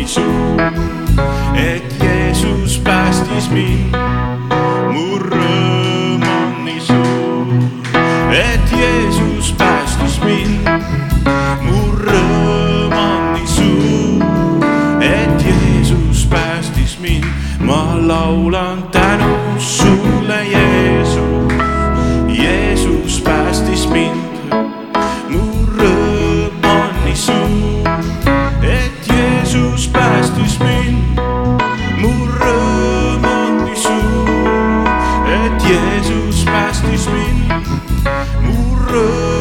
nii suur, et Jeesus päästis mind. mu rõõm on nii suur, et Jeesus päästis mind. Mu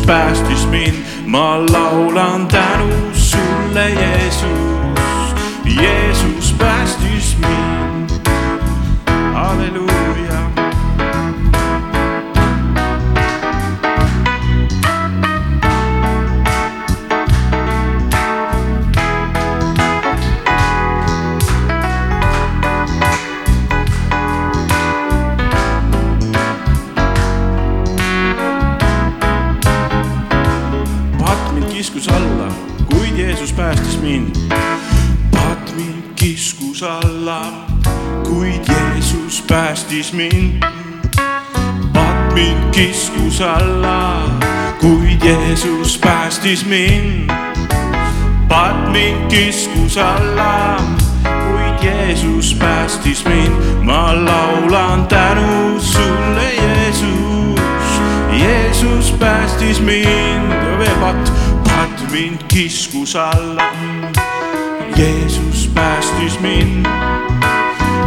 Jeesus päästis mind. ma laulan tänu sulle, Jeesus, Jeesus päästis mind. halleluuja Jeesus päästis mind. patt mind kiskus alla, kuid Jeesus päästis mind. patt mind kiskus alla, kuid Jeesus päästis mind. ma laulan tänu sulle, Jeesus, Jeesus päästis mind patt, patt mind kiskus alla. Jeesus päästis mind,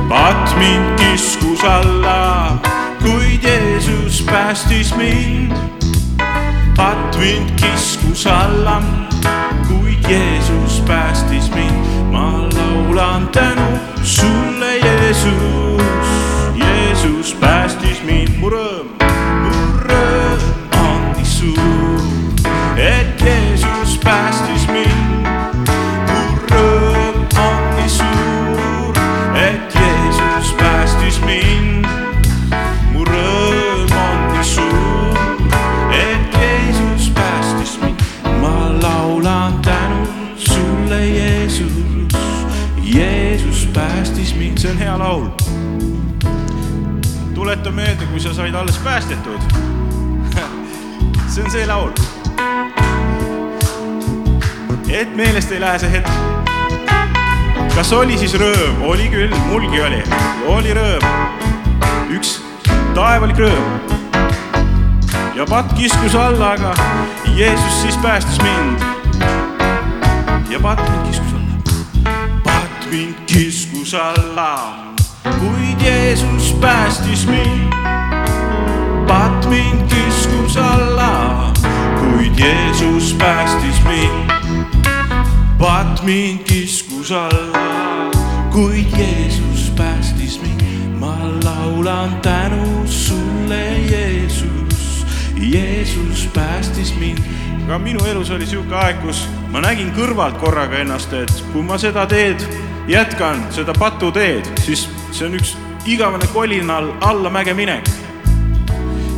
patt mind kiskus alla, kuid Jeesus päästis mind. patt mind kiskus alla, kuid Jeesus päästis mind. ma laulan tänu sulle, kui sa said alles päästetud. see on see laul. et meelest ei lähe see hetk. kas oli siis rõõm? oli küll, mulgi oli, oli rõõm. üks taevalik rõõm. ja patt kiskus alla, aga Jeesus siis päästis mind. ja patt mind kiskus alla. patt mind kiskus alla, kuid Jeesus päästis mind. Mind kiskus alla, kuid Jeesus päästis mind. patt mind kiskus alla, kuid Jeesus päästis mind. ma laulan tänu sulle, Jeesus, Jeesus päästis mind. ka minu elus oli sihuke aeg, kus ma nägin kõrvalt korraga ennast, et kui ma seda teed jätkan, seda patuteed, siis see on üks igavene kolinal allamäge minek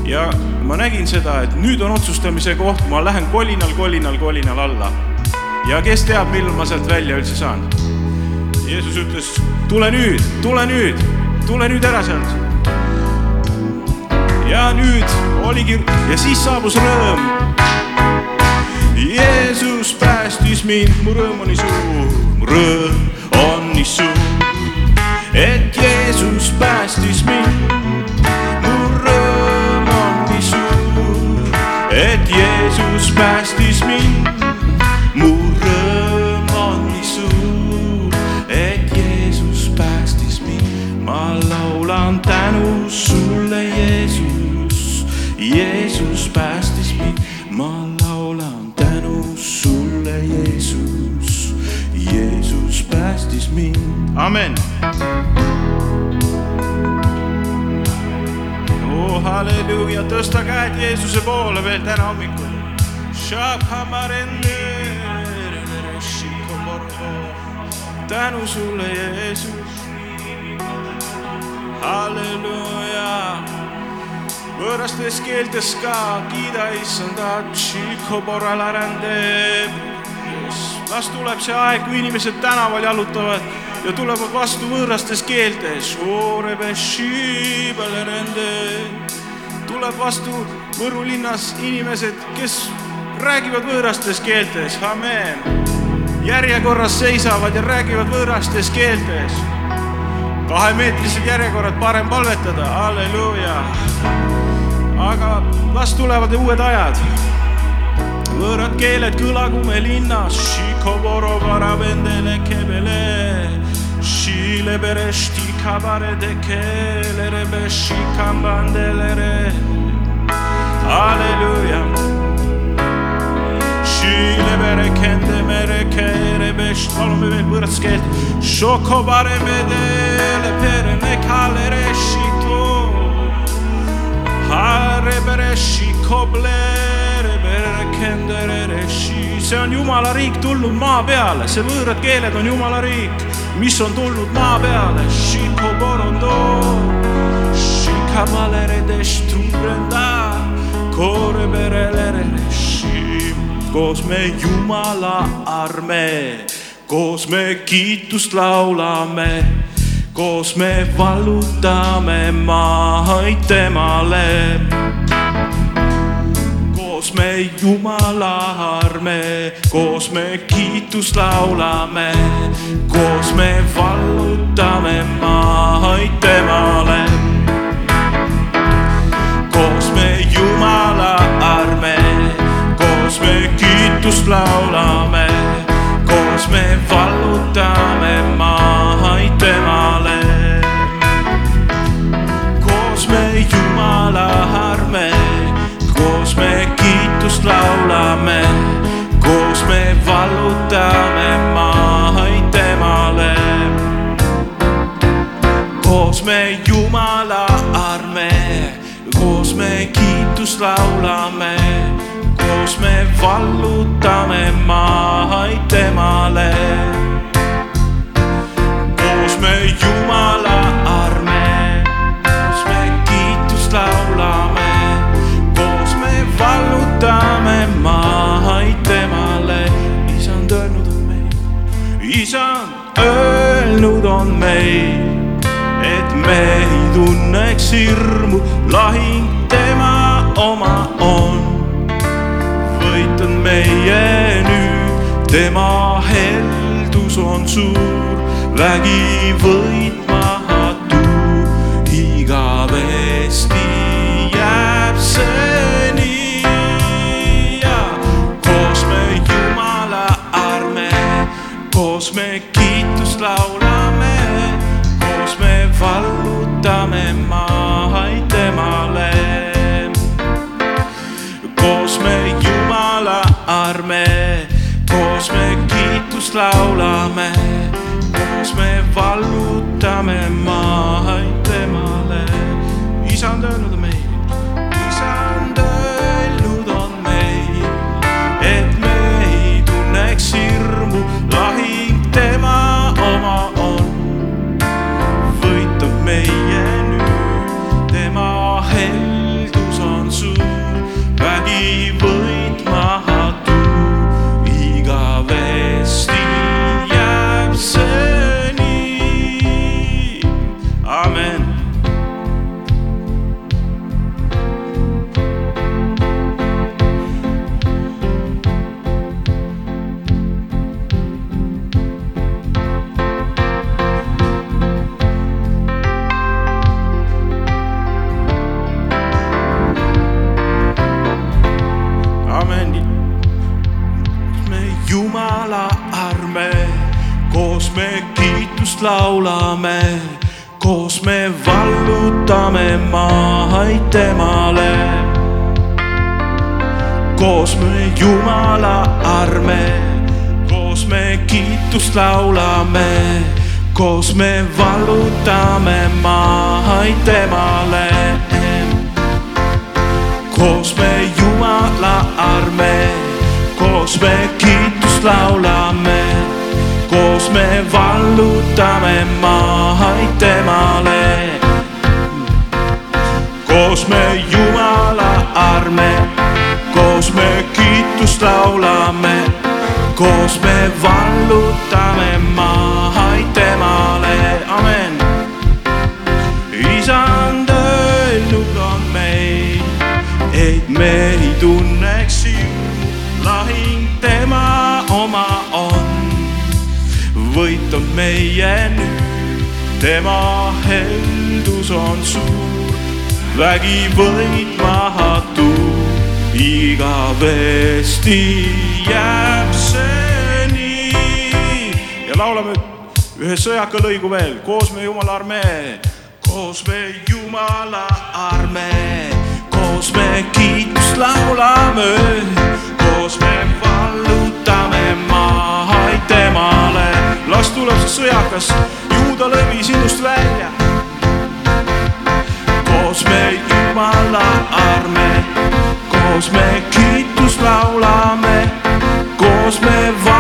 ja ma nägin seda, et nüüd on otsustamise koht, ma lähen kolinal, kolinal, kolinal alla. ja kes teab, millal ma sealt välja üldse saan. Jeesus ütles, tule nüüd, tule nüüd, tule nüüd ära sealt. ja nüüd oligi ja siis saabus rõõm. Jeesus päästis mind, mu rõõm on nii suur, mu rõõm on nii suur, halleluuja, tõsta käed Jeesuse poole veel täna hommikul. tänu sulle, Jeesus. halleluuja võõrastes keeltes ka kiida issandat, las tuleb see aeg, kui inimesed tänaval jalutavad ja tulevad vastu võõrastes keeltes. Tuleb vastu Võru linnas inimesed, kes räägivad võõrastes keeltes, amen. järjekorras seisavad ja räägivad võõrastes keeltes. kahemeetrised järjekorrad, parem palvetada, halleluuja aga las tulevad uued ajad. võõrad keeled kõlagu me linnas, Shikoboro varavendele kebele, Shile beresti cabare de chelere be și cambandelere. Aleluia! Și le bere kende mere kere be ștolme be bârsket, șocobare medele pere ne calere și tu. Harebere și coble bere kendere și se on Jumala riik tulnud maa peale, see võõrad keeled on Jumala riik mis on tulnud maa peale. koos me Jumala armee, koos me kiitust laulame koos me vallutame maid temale. Me Jumala arme, koos me kiitust laulame, koos me vallutame me Jumala arme, koos me kiitust laulame, koos me vallutame maid temale. koos me Jumala arme, koos me kiitust laulame vallutame maid temale. isand öelnud on meil, isand öelnud on meil, me ei tunneks hirmu, lahing tema oma on. võit on meie nüüd, tema heldus on suur, vägi võitmatu laulame, koos me vallutame maid temale. isand öelnud on meil laulame, koos me vallutame maid temale. koos me Jumala arme, koos me kiitust laulame, koos me vallutame maid temale. koos me Jumala arme, koos me kiitust laulame, koos me vallutame maid temale koos me Jumala arme, koos me kiitust laulame, koos me vallutame maid temale, amen. isand öelnud on meil, et me ei tunneks ju, lahing tema oma. Võit on meie nüüd, tema heldus on suur vägi võitmatu, igavesti jääb see nii. ja laulame ühe sõjaka lõigu veel, koos me Jumala armee, koos me Jumala armee, koos me kiitust laulame, koos me vallutame temale. Las tuleb see sõjakas, juuda lõvi sinust välja. Koos me Jumala arme, koos me kiitust laulame, koos me vallutame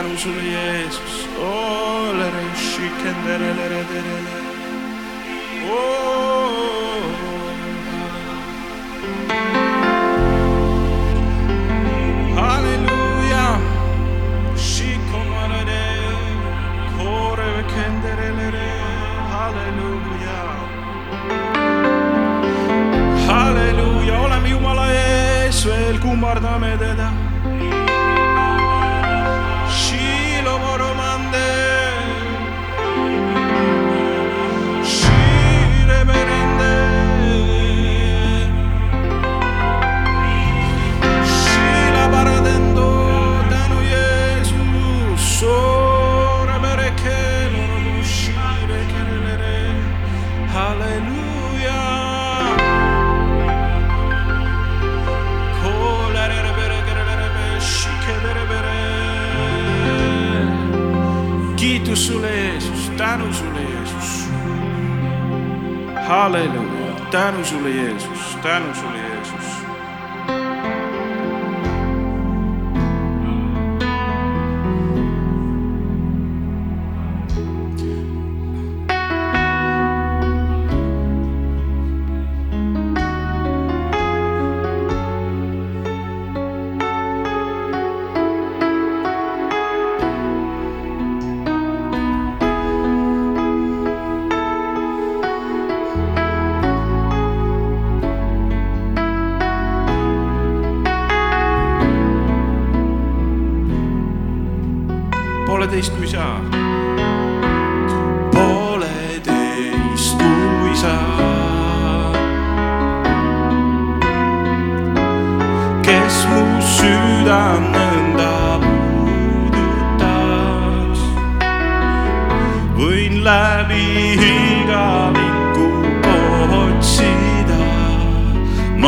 Oh, Jeesus, olere šikendere, lere, lere, lere. Oh. Halleluuja, tänu sulle Jeesus, tänu sulle Jeesus.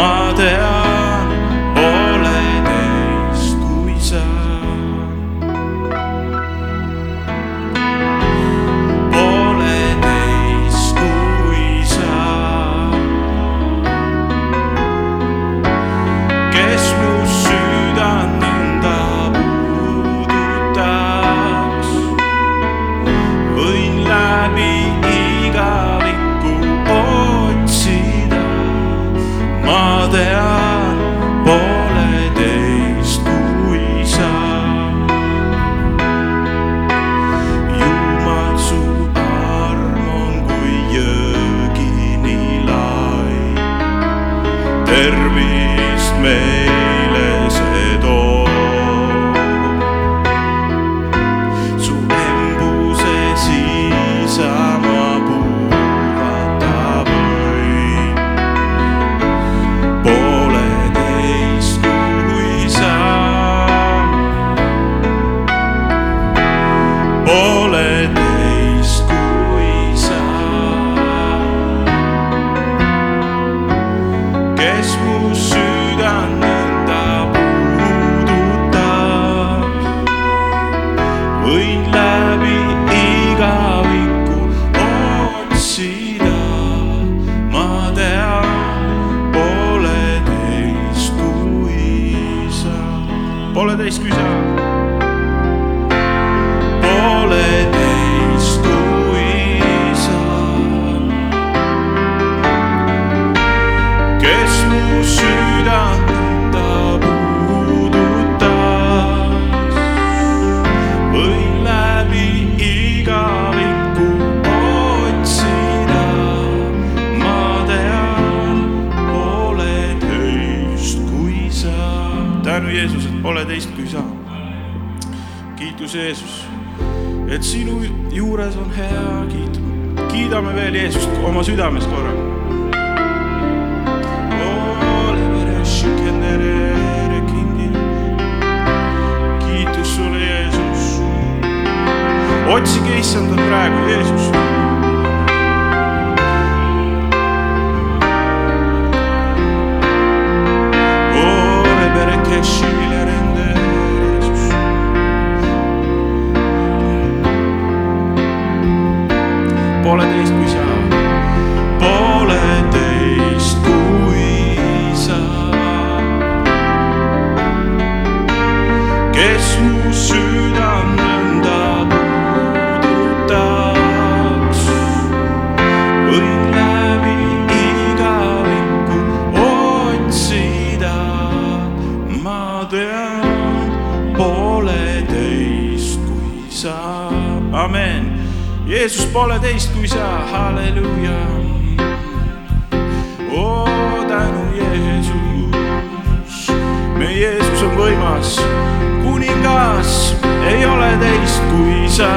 Ma et pooleteist kui sa. kiitus Jeesus, et sinu juures on hea kiita. kiidame veel Jeesust oma südames korra. kiitus sulle, Jeesus. otsige issandat praegu, Jeesus. võimas, kuningas ei ole teist kui sa.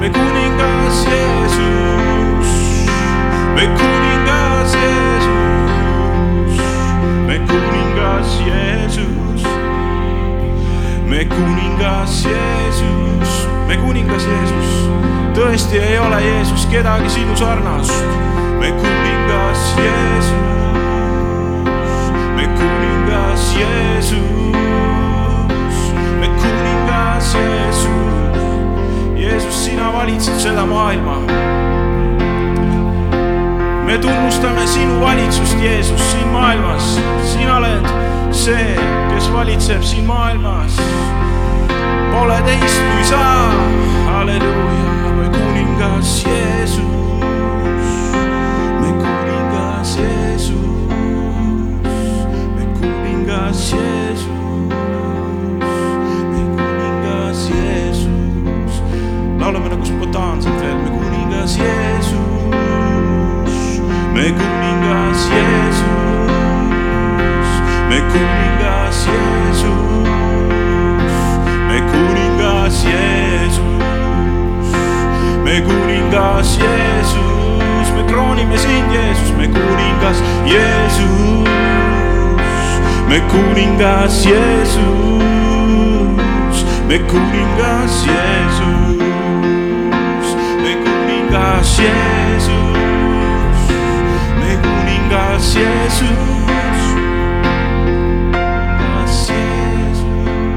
me kuningas Jeesus, me kuningas Jeesus, me kuningas Jeesus, me kuningas Jeesus, me kuningas Jeesus, tõesti ei ole Jeesus kedagi sinu sarnast. me kuningas Jeesus, me kuningas Jeesus, me kuningas Jeesus, Jeesus, sina valitsed seda maailma. me tunnustame sinu valitsust, Jeesus, siin maailmas, sina oled see, kes valitseb siin maailmas pole teist kui sa, halleluuja, me kuningas Jeesus, me kuningas Jeesus, me kuningas Jeesus. laulame nagu spontaanselt veel, me kuningas Jeesus, me kuningas Jeesus, me kuningas Jeesus, me kuningas Jeesus, me kuningas Jeesus, me kroonime sind, Jeesus, me kuningas Jeesus, me kuningas Jeesus, me kuningas Jeesus, me kuningas Jeesus, me kuningas Jeesus, kuningas Jeesus,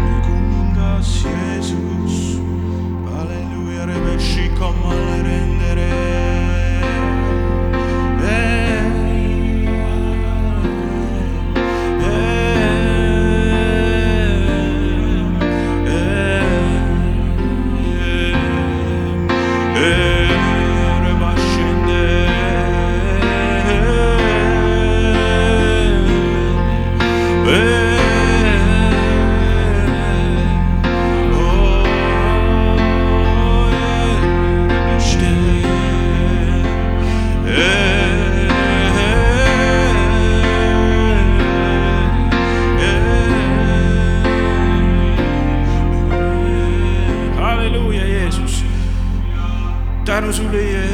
me kuningas Jeesus, halleluuja,